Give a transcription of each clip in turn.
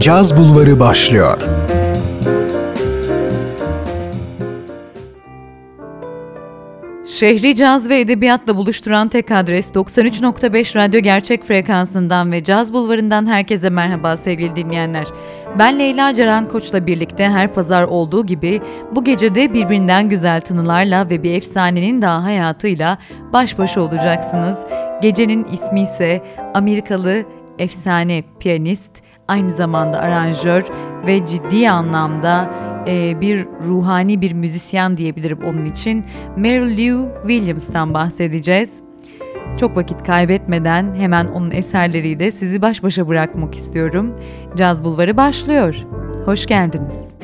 Caz Bulvarı başlıyor. Şehri caz ve edebiyatla buluşturan tek adres 93.5 Radyo Gerçek Frekansı'ndan ve Caz Bulvarı'ndan herkese merhaba sevgili dinleyenler. Ben Leyla Ceren Koç'la birlikte her pazar olduğu gibi bu gece de birbirinden güzel tınılarla ve bir efsanenin daha hayatıyla baş başa olacaksınız. Gecenin ismi ise Amerikalı efsane piyanist, aynı zamanda aranjör ve ciddi anlamda e, bir ruhani bir müzisyen diyebilirim onun için. Mary Lou Williams'tan bahsedeceğiz. Çok vakit kaybetmeden hemen onun eserleriyle sizi baş başa bırakmak istiyorum. Caz Bulvarı başlıyor. Hoş geldiniz.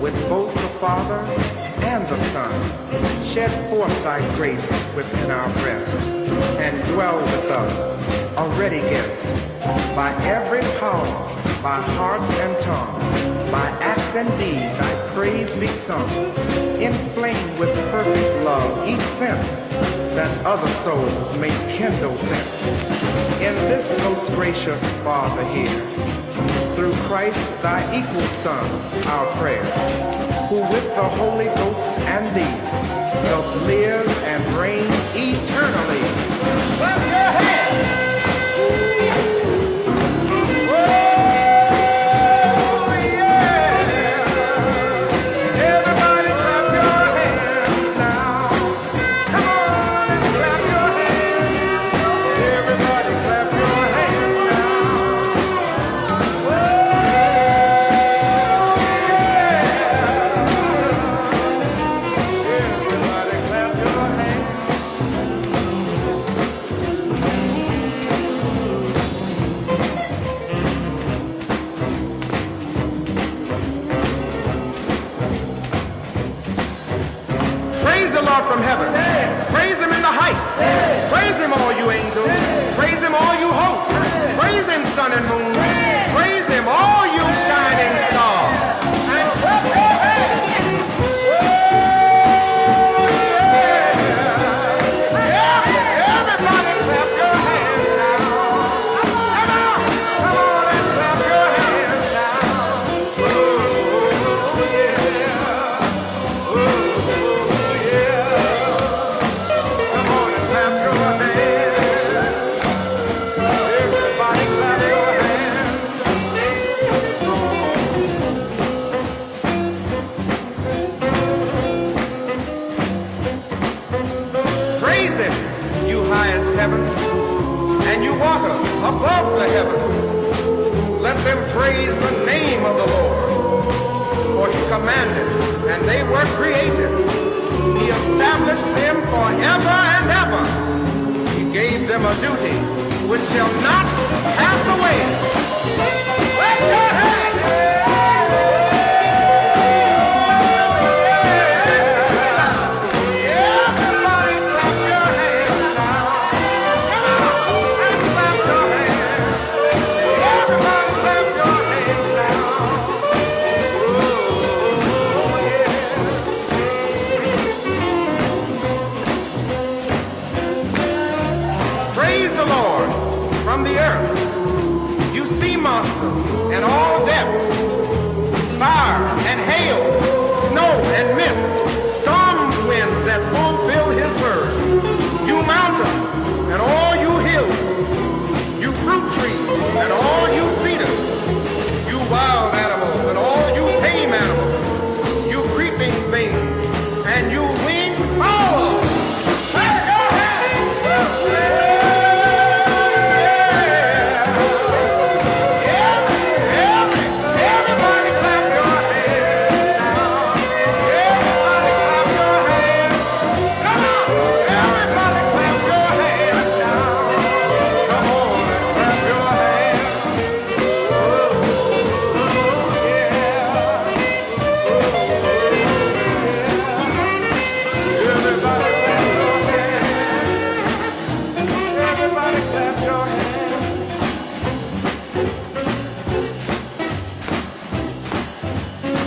with both the Father and the Son, shed forth thy grace within our breast, and dwell with us, already guest, by every power, by heart and tongue, by act and deed, thy praise be sung, inflamed with perfect love, each sense, that other souls may kindle them In this most gracious Father here, through Christ thy equal Son, our prayer, who with the Holy Ghost and thee doth live and reign eternally. Clap your hands!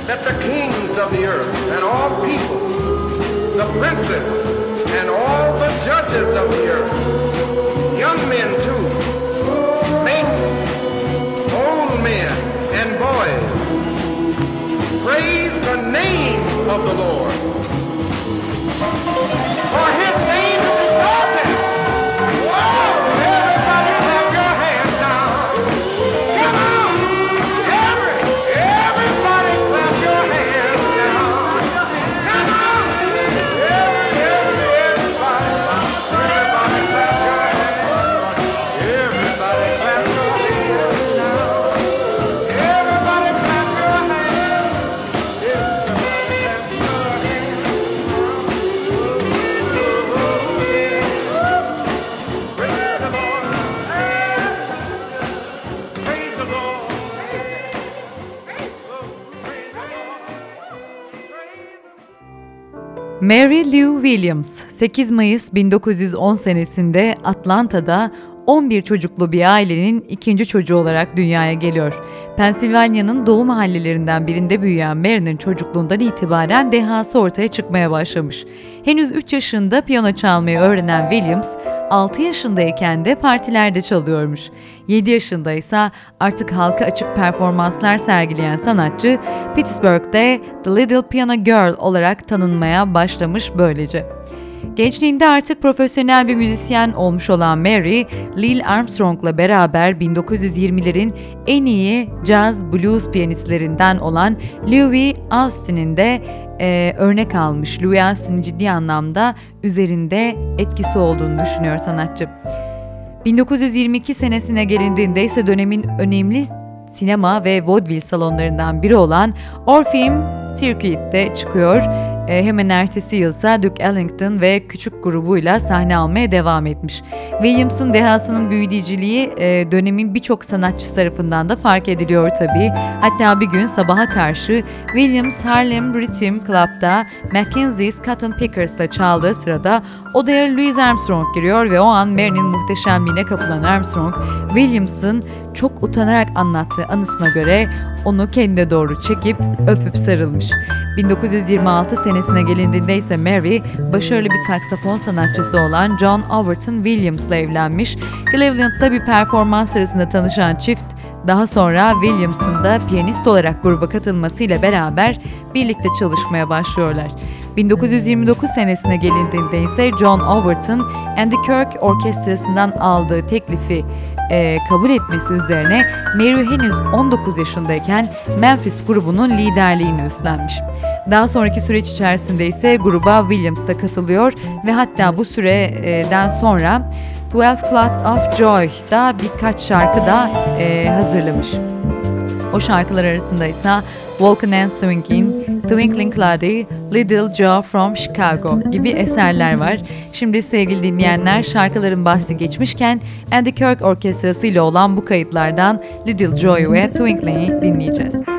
that the kings of the earth and all people, the princes and all the judges of the earth, young men too, maidens, old men and boys, praise the name of the Lord. For his name Mary Lou Williams 8 Mayıs 1910 senesinde Atlanta'da 11 çocuklu bir ailenin ikinci çocuğu olarak dünyaya geliyor. Pensilvanya'nın doğu mahallelerinden birinde büyüyen Mary'nin çocukluğundan itibaren dehası ortaya çıkmaya başlamış. Henüz 3 yaşında piyano çalmayı öğrenen Williams, 6 yaşındayken de partilerde çalıyormuş. 7 yaşında ise artık halka açık performanslar sergileyen sanatçı Pittsburgh'de The Little Piano Girl olarak tanınmaya başlamış böylece. Gençliğinde artık profesyonel bir müzisyen olmuş olan Mary, Lil Armstrong'la beraber 1920'lerin en iyi jazz blues piyanistlerinden olan Louis Austin'in de e, örnek almış. Louis Austin'in ciddi anlamda üzerinde etkisi olduğunu düşünüyor sanatçı. 1922 senesine gelindiğinde ise dönemin önemli sinema ve vaudeville salonlarından biri olan Orpheum Circuit'te çıkıyor. E, hemen ertesi yılsa Duke Ellington ve küçük grubuyla sahne almaya devam etmiş. Williams'ın dehasının büyüleyiciliği e, dönemin birçok sanatçısı tarafından da fark ediliyor tabii. Hatta bir gün sabaha karşı Williams Harlem Rhythm Club'da Mackenzie's Cotton Pickers'la çaldığı sırada odaya Louis Armstrong giriyor ve o an Mary'nin muhteşemliğine kapılan Armstrong, Williams'ın çok utanarak anlattığı anısına göre onu kendine doğru çekip öpüp sarılmış. 1926 senesine gelindiğinde ise Mary, başarılı bir saksafon sanatçısı olan John Overton Williams'la evlenmiş. Cleveland'da bir performans sırasında tanışan çift, daha sonra Williams'ın da piyanist olarak gruba katılmasıyla beraber birlikte çalışmaya başlıyorlar. 1929 senesine gelindiğinde ise John Overton, Andy Kirk Orkestrası'ndan aldığı teklifi e, kabul etmesi üzerine Mary henüz 19 yaşındayken Memphis grubunun liderliğini üstlenmiş. Daha sonraki süreç içerisinde ise gruba Williams da katılıyor ve hatta bu süreden sonra 12 Clouds of Joy'da birkaç şarkı da e, hazırlamış. O şarkılar arasında ise Walkin' and Swingin', Twinkling Cloudy, Little Joe from Chicago gibi eserler var. Şimdi sevgili dinleyenler şarkıların bahsi geçmişken Andy Kirk Orkestrası ile olan bu kayıtlardan Little Joe ve Twinkling'i dinleyeceğiz.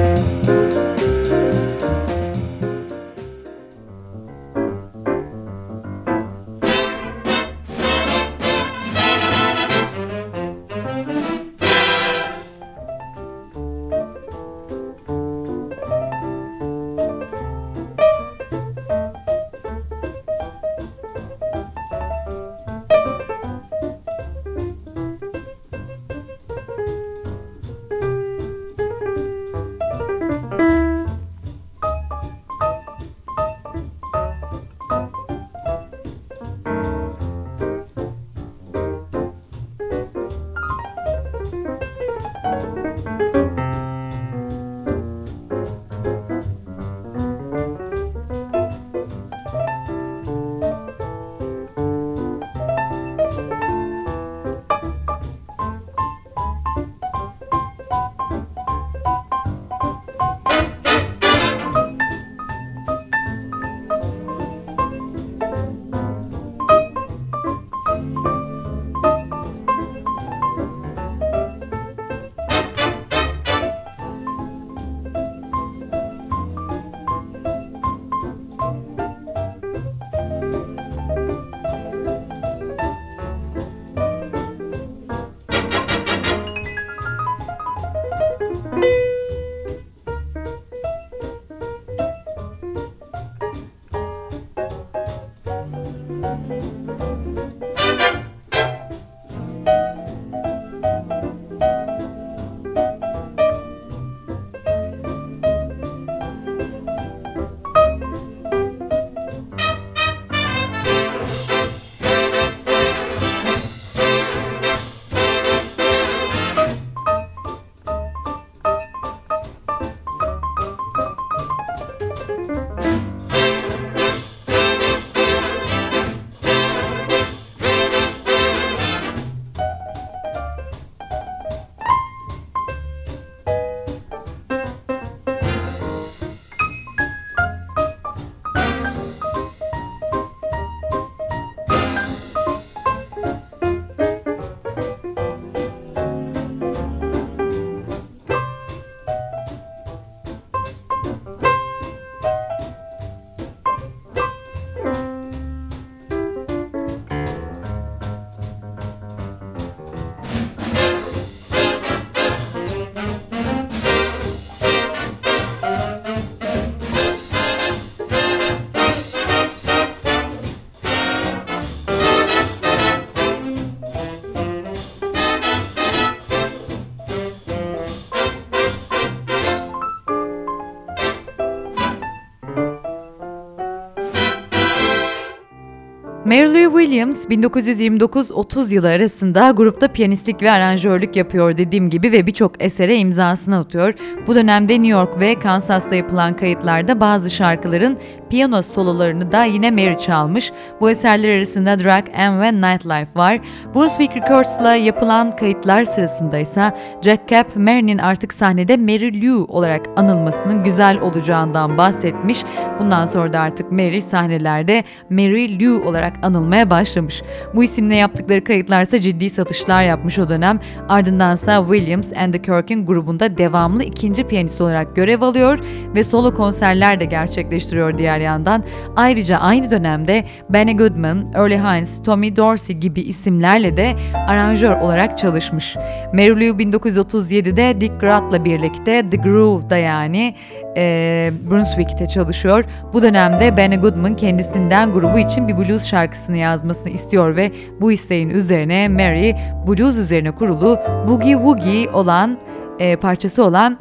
Mary Williams 1929-30 yılı arasında grupta piyanistlik ve aranjörlük yapıyor dediğim gibi ve birçok esere imzasını atıyor. Bu dönemde New York ve Kansas'ta yapılan kayıtlarda bazı şarkıların piyano sololarını da yine Mary çalmış. Bu eserler arasında Drag M ve Nightlife var. Brunswick Records'la yapılan kayıtlar sırasında ise Jack Cap, Mary'nin artık sahnede Mary Lou olarak anılmasının güzel olacağından bahsetmiş. Bundan sonra da artık Mary sahnelerde Mary Lou olarak anılmaya başlamış. Bu isimle yaptıkları kayıtlarsa ciddi satışlar yapmış o dönem. Ardındansa Williams and the Kirkin grubunda devamlı ikinci piyanist olarak görev alıyor ve solo konserler de gerçekleştiriyor diğer yandan. Ayrıca aynı dönemde Benny Goodman, Early Hines, Tommy Dorsey gibi isimlerle de aranjör olarak çalışmış. Lou 1937'de Dick Gratt'la birlikte The Groove'da yani e, Brunswick'te çalışıyor. Bu dönemde Benny Goodman kendisinden grubu için bir blues şarkısını yazmasını istiyor ve bu isteğin üzerine Mary blues üzerine kurulu Boogie Woogie olan e, parçası olan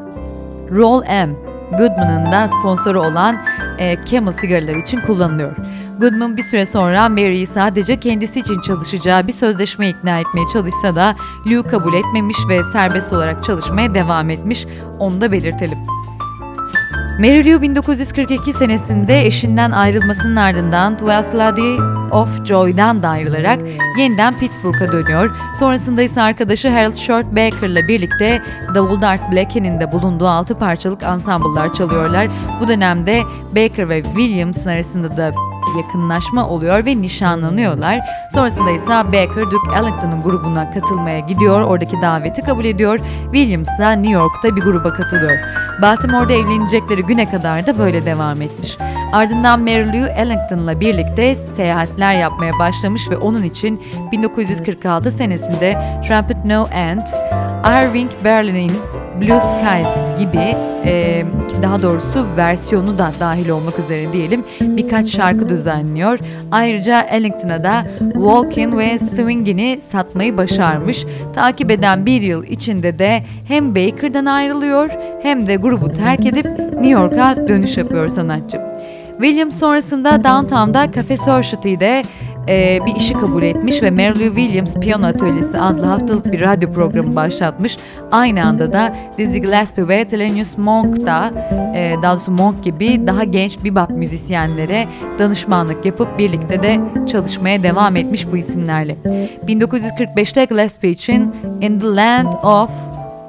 Roll M Goodman'ın da sponsoru olan e, Camel sigaralar için kullanılıyor. Goodman bir süre sonra Mary'i sadece kendisi için çalışacağı bir sözleşme ikna etmeye çalışsa da Lou kabul etmemiş ve serbest olarak çalışmaya devam etmiş. Onu da belirtelim. Mary Lou 1942 senesinde eşinden ayrılmasının ardından Twelve Lady of Joy'dan da ayrılarak yeniden Pittsburgh'a dönüyor. Sonrasında ise arkadaşı Harold Short Baker'la birlikte davulda Art Blakey'nin de bulunduğu 6 parçalık ansambullar çalıyorlar. Bu dönemde Baker ve Williams'ın arasında da yakınlaşma oluyor ve nişanlanıyorlar. Sonrasında ise Baker Duke Ellington'ın grubuna katılmaya gidiyor. Oradaki daveti kabul ediyor. Williams ise New York'ta bir gruba katılıyor. Baltimore'da evlenecekleri güne kadar da böyle devam etmiş. Ardından Mary Lou Ellington'la birlikte seyahatler yapmaya başlamış ve onun için 1946 senesinde Trumpet No End, Irving Berlin'in Blue Skies gibi e, daha doğrusu versiyonu da dahil olmak üzere diyelim birkaç şarkı düzenliyor. Ayrıca Ellington'a da Walkin' ve Swing'ini satmayı başarmış. Takip eden bir yıl içinde de hem Baker'dan ayrılıyor hem de grubu terk edip New York'a dönüş yapıyor sanatçı. Williams sonrasında Downtown'da Cafe Society'de e, bir işi kabul etmiş ve Mary Williams Piyano Atölyesi adlı haftalık bir radyo programı başlatmış. Aynı anda da Dizzy Gillespie ve Thelonious Monk da e, daha doğrusu Monk gibi daha genç bebop müzisyenlere danışmanlık yapıp birlikte de çalışmaya devam etmiş bu isimlerle. 1945'te Gillespie için In the Land of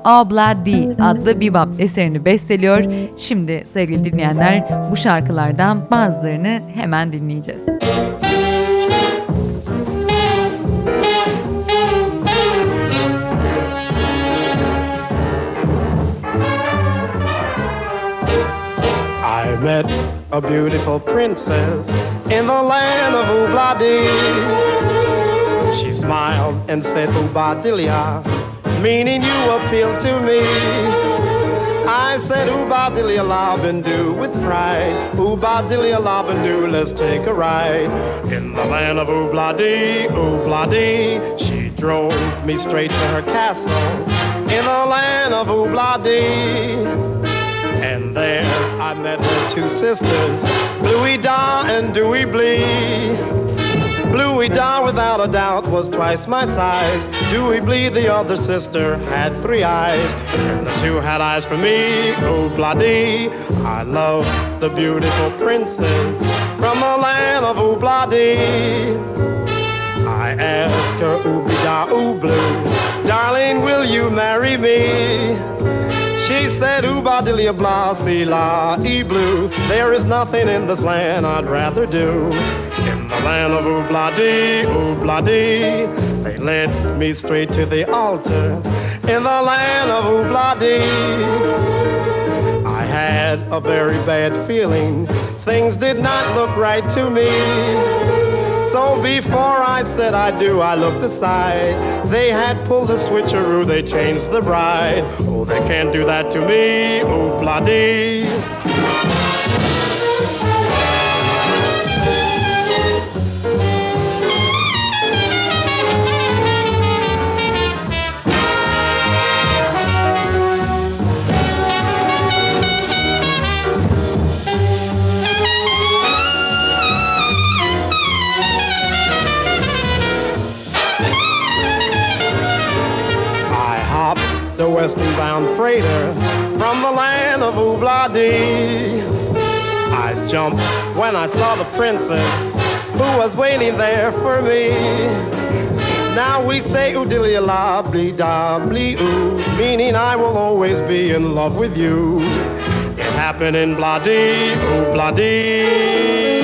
Obladi adlı bebop eserini besteliyor. Şimdi sevgili dinleyenler bu şarkılardan bazılarını hemen dinleyeceğiz. I met a beautiful princess in the land of Ubladi. She smiled and said, Ubadilia, meaning you appeal to me. I said, Ubadilia Labendu with pride. Ubadilia Labendu, let's take a ride. In the land of Ubladi, Ubladi, she drove me straight to her castle. In the land of Ubladi. And there I met her two sisters, Bluey Da and Dewey Blee. Bluey Da, without a doubt, was twice my size. Dewey Blee, the other sister, had three eyes. And the two had eyes for me, oh bloody. I love the beautiful princess from the land of Obladi. I asked her, Ooby Da Ooh darling, will you marry me? She said, Oobadilia blah, see la, e blue. There is nothing in this land I'd rather do. In the land of Oobladi, Oobladi, they led me straight to the altar. In the land of Oobladi, I had a very bad feeling. Things did not look right to me. So before I said I do, I looked aside. They had pulled a switcheroo, they changed the bride. Oh, they can't do that to me, oh bloody. Western bound freighter from the land of Oobladi. I jumped when I saw the princess who was waiting there for me. Now we say oodilia la blee da blee oo, meaning I will always be in love with you. It happened in Bloody, ooh bloody.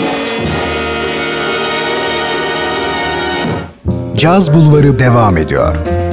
Caz Bulvarı devam ediyor.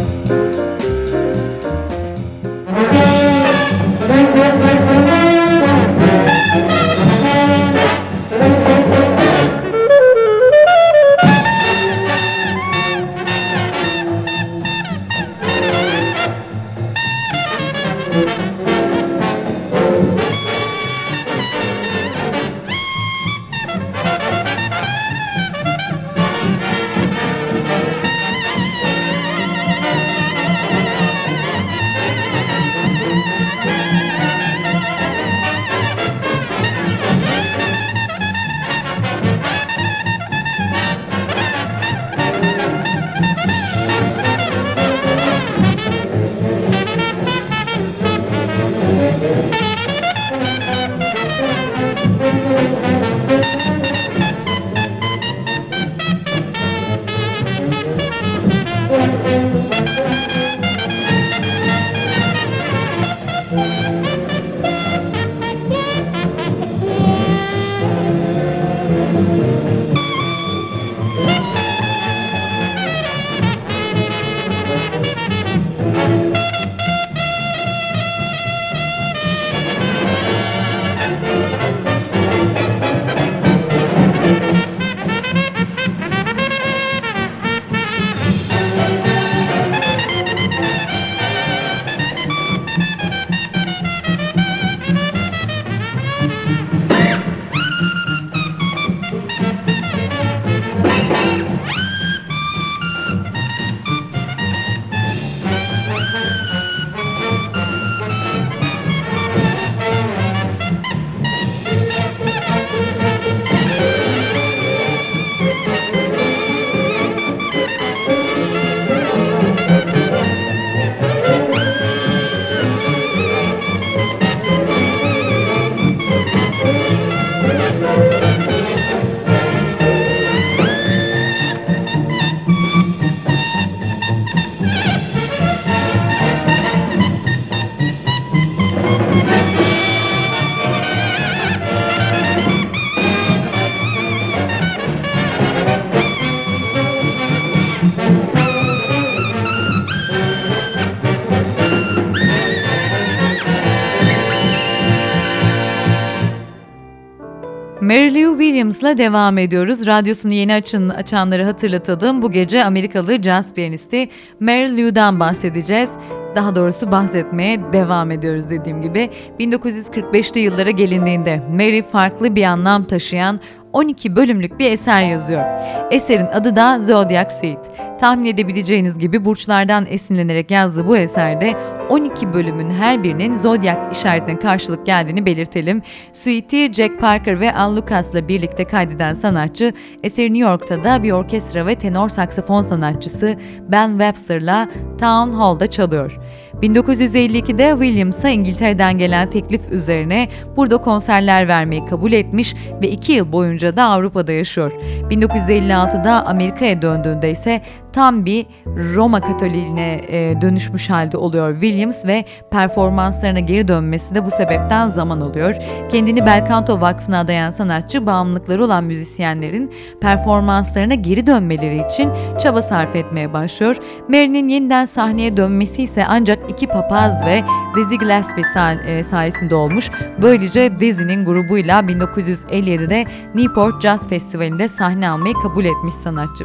Mary Lou Williams'la devam ediyoruz. Radyosunu yeni açın, açanları hatırlatalım. Bu gece Amerikalı jazz piyanisti Mary Lou'dan bahsedeceğiz. Daha doğrusu bahsetmeye devam ediyoruz dediğim gibi. 1945'li yıllara gelindiğinde Mary farklı bir anlam taşıyan 12 bölümlük bir eser yazıyor. Eserin adı da Zodiac Suite. Tahmin edebileceğiniz gibi burçlardan esinlenerek yazdığı bu eserde 12 bölümün her birinin Zodiac işaretine karşılık geldiğini belirtelim. Suite'i Jack Parker ve Al Lucas'la birlikte kaydeden sanatçı, eseri New York'ta da bir orkestra ve tenor saksafon sanatçısı Ben Webster'la Town Hall'da çalıyor. 1952'de Williams'a İngiltere'den gelen teklif üzerine burada konserler vermeyi kabul etmiş ve 2 yıl boyunca da Avrupa'da yaşıyor. 1956'da Amerika'ya döndüğünde ise tam bir Roma Katoliğine e, dönüşmüş halde oluyor Williams ve performanslarına geri dönmesi de bu sebepten zaman alıyor. Kendini Belcanto Vakfı'na adayan sanatçı bağımlılıkları olan müzisyenlerin performanslarına geri dönmeleri için çaba sarf etmeye başlıyor. Mary'nin yeniden sahneye dönmesi ise ancak iki papaz ve Dizzy Gillespie e, sayesinde olmuş. Böylece Dizzy'nin grubuyla 1957'de Newport Jazz Festivali'nde sahne almayı kabul etmiş sanatçı.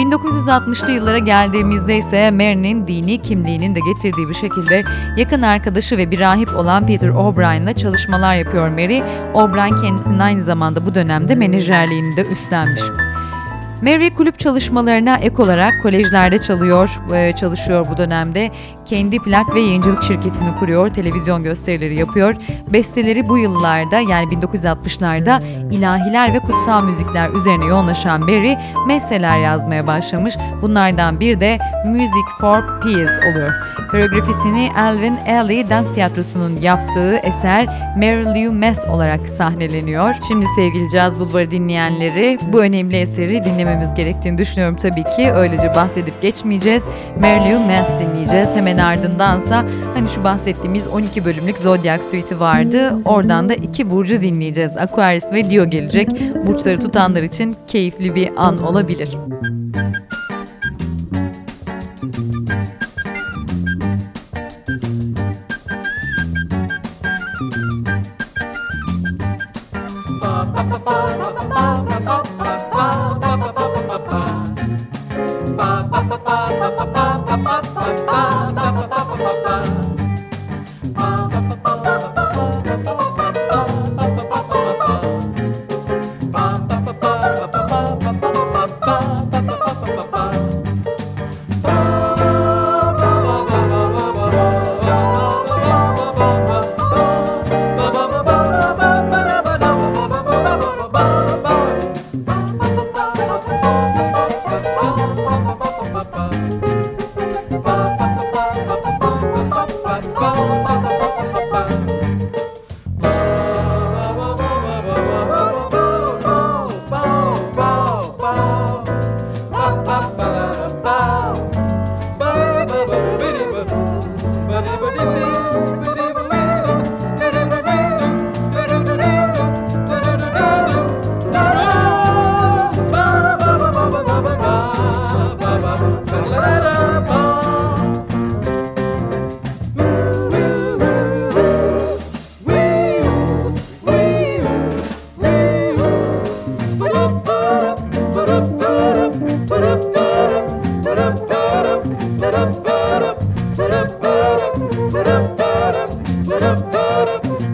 1960'lı yıllara geldiğimizde ise Mary'nin dini kimliğinin de getirdiği bir şekilde yakın arkadaşı ve bir rahip olan Peter O'Brien'la çalışmalar yapıyor Mary. O'Brien kendisinin aynı zamanda bu dönemde menajerliğini de üstlenmiş. Mary kulüp çalışmalarına ek olarak kolejlerde çalıyor, e, çalışıyor bu dönemde. Kendi plak ve yayıncılık şirketini kuruyor, televizyon gösterileri yapıyor. Besteleri bu yıllarda yani 1960'larda ilahiler ve kutsal müzikler üzerine yoğunlaşan Barry meseleler yazmaya başlamış. Bunlardan bir de Music for Peace oluyor. Koreografisini Alvin Ailey Dans Tiyatrosu'nun yaptığı eser Mary Lou Mess olarak sahneleniyor. Şimdi sevgili Caz Bulvarı dinleyenleri bu önemli eseri dinlememiz gerektiğini düşünüyorum tabii ki. Öylece bahsedip geçmeyeceğiz. Mary Lou Mess dinleyeceğiz. Hemen ardındansa hani şu bahsettiğimiz 12 bölümlük Zodiac Suite'i vardı. Oradan da iki burcu dinleyeceğiz. Aquarius ve Leo gelecek. Burçları tutanlar için keyifli bir an olabilir.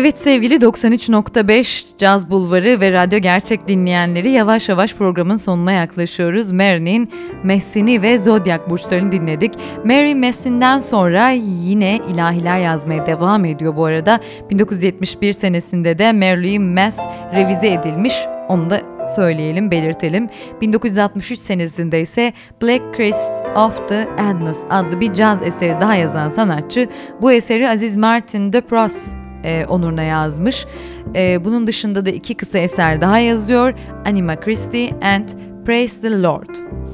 Evet sevgili 93.5 Caz Bulvarı ve Radyo Gerçek dinleyenleri yavaş yavaş programın sonuna yaklaşıyoruz. Mary'nin Messini ve Zodiac burçlarını dinledik. Mary Messin'den sonra yine ilahiler yazmaya devam ediyor bu arada. 1971 senesinde de Mary Mess revize edilmiş. Onu da söyleyelim, belirtelim. 1963 senesinde ise Black Christ of the Adness adlı bir caz eseri daha yazan sanatçı bu eseri Aziz Martin de Pros e, onuruna yazmış. E, bunun dışında da iki kısa eser daha yazıyor. Anima Christi and Praise the Lord.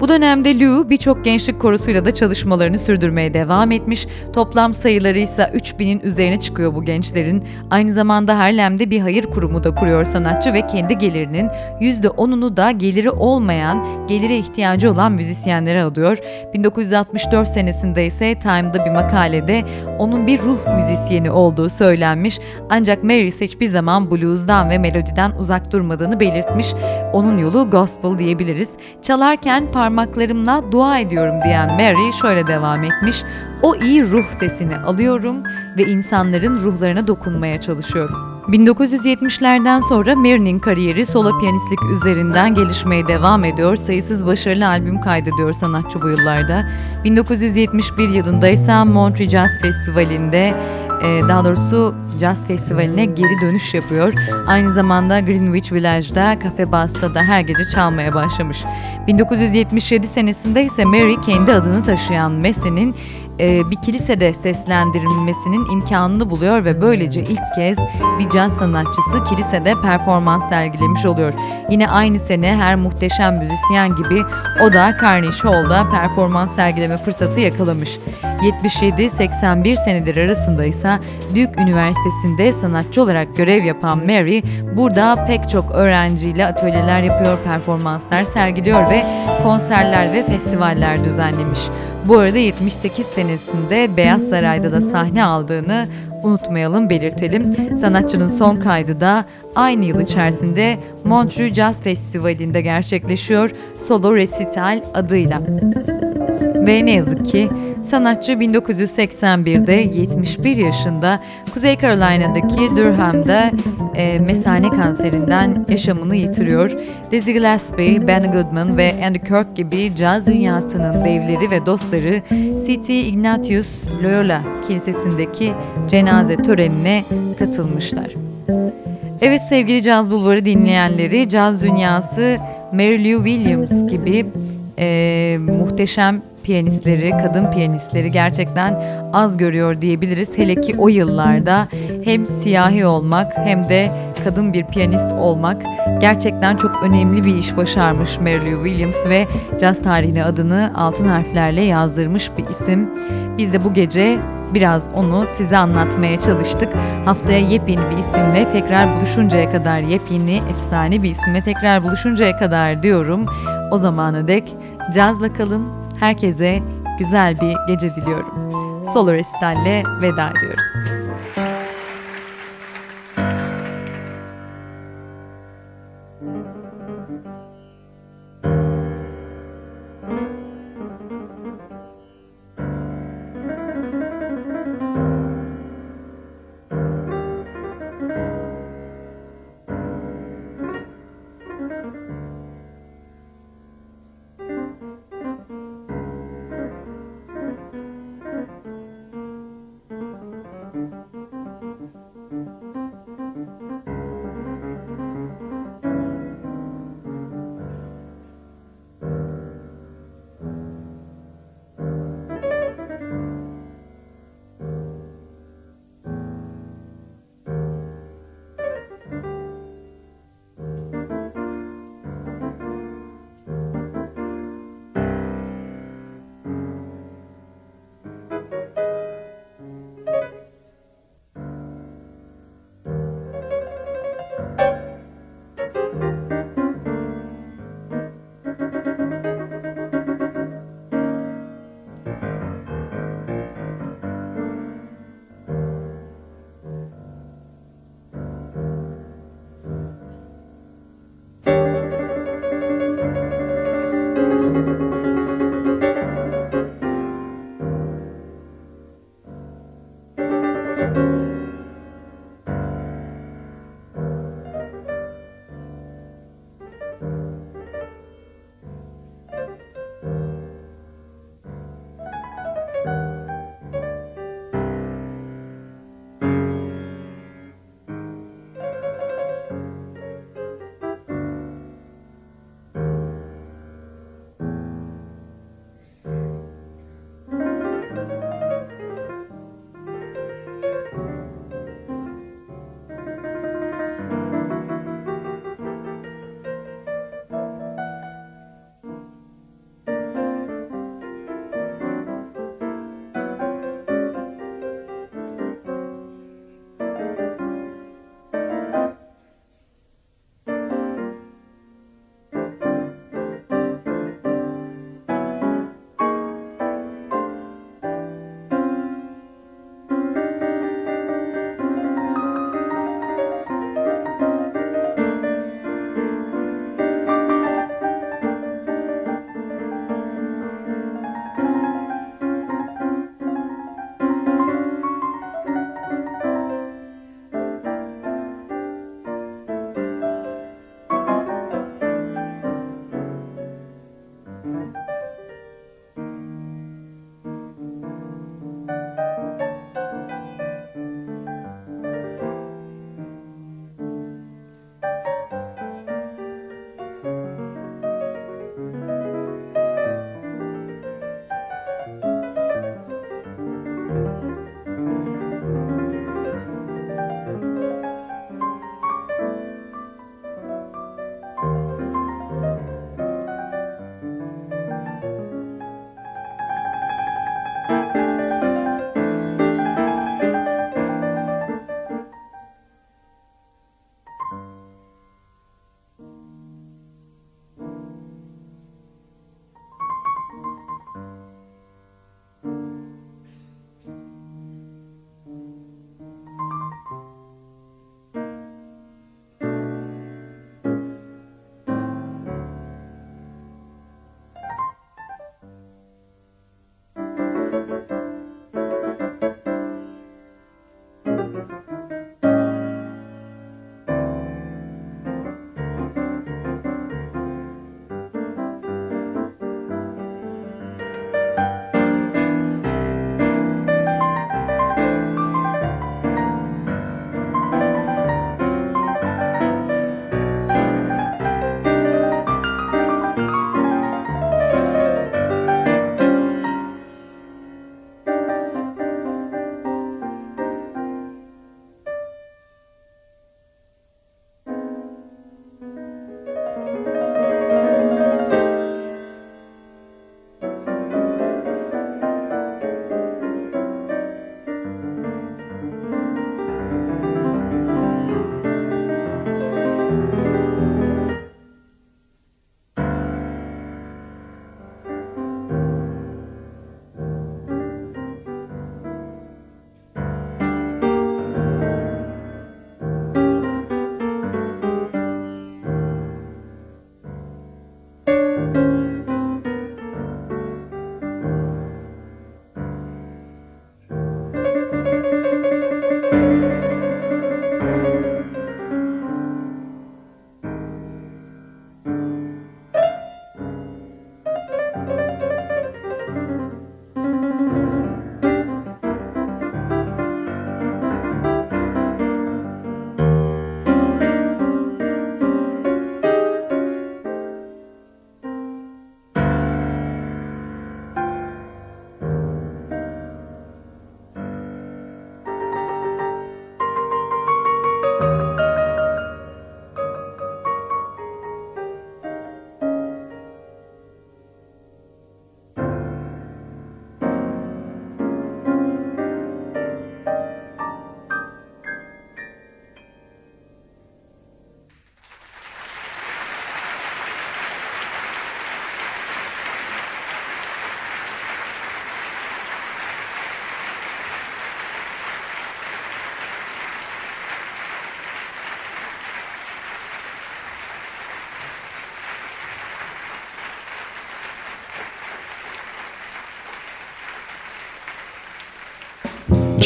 Bu dönemde Lou birçok gençlik korusuyla da çalışmalarını sürdürmeye devam etmiş. Toplam sayıları ise 3000'in üzerine çıkıyor bu gençlerin. Aynı zamanda Harlem'de bir hayır kurumu da kuruyor sanatçı ve kendi gelirinin %10'unu da geliri olmayan, gelire ihtiyacı olan müzisyenlere alıyor. 1964 senesinde ise Time'da bir makalede onun bir ruh müzisyeni olduğu söylenmiş. Ancak Mary ise hiçbir zaman blues'dan ve melodiden uzak durmadığını belirtmiş. Onun yolu gospel diyebiliriz. Çalarken par parmaklarımla dua ediyorum diyen Mary şöyle devam etmiş. O iyi ruh sesini alıyorum ve insanların ruhlarına dokunmaya çalışıyorum. 1970'lerden sonra Mary'nin kariyeri solo piyanistlik üzerinden gelişmeye devam ediyor. Sayısız başarılı albüm kaydediyor sanatçı bu yıllarda. 1971 yılında ise Montreal Jazz Festivali'nde daha doğrusu Jazz Festivali'ne geri dönüş yapıyor. Aynı zamanda Greenwich Village'da Cafe Bass'ta her gece çalmaya başlamış. 1977 senesinde ise Mary kendi adını taşıyan Messi'nin e, bir kilisede seslendirilmesinin imkanını buluyor ve böylece ilk kez bir caz sanatçısı kilisede performans sergilemiş oluyor. Yine aynı sene her muhteşem müzisyen gibi o da Carnegie Hall'da performans sergileme fırsatı yakalamış. 77-81 seneleri arasında ise Duke Üniversitesi'nde sanatçı olarak görev yapan Mary burada pek çok öğrenciyle atölyeler yapıyor, performanslar sergiliyor ve konserler ve festivaller düzenlemiş. Bu arada 78 senesinde Beyaz Saray'da da sahne aldığını unutmayalım, belirtelim. Sanatçının son kaydı da aynı yıl içerisinde Montreux Jazz Festivali'nde gerçekleşiyor. Solo Recital adıyla. Ve ne yazık ki sanatçı 1981'de 71 yaşında Kuzey Carolina'daki Durham'da e, mesane kanserinden yaşamını yitiriyor. Dizzy Gillespie, Ben Goodman ve Andy Kirk gibi caz dünyasının devleri ve dostları St. Ignatius Loyola Kilisesi'ndeki cenaze törenine katılmışlar. Evet sevgili Caz Bulvarı dinleyenleri, caz dünyası Mary Lou Williams gibi e, muhteşem piyanistleri, kadın piyanistleri gerçekten az görüyor diyebiliriz. Hele ki o yıllarda hem siyahi olmak hem de kadın bir piyanist olmak gerçekten çok önemli bir iş başarmış Mary Williams ve caz tarihine adını altın harflerle yazdırmış bir isim. Biz de bu gece biraz onu size anlatmaya çalıştık. Haftaya yepyeni bir isimle tekrar buluşuncaya kadar yepyeni efsane bir isimle tekrar buluşuncaya kadar diyorum. O zamana dek cazla kalın. Herkese güzel bir gece diliyorum. Solo Resital'le veda ediyoruz.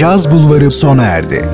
Caz Bulvarı sona erdi.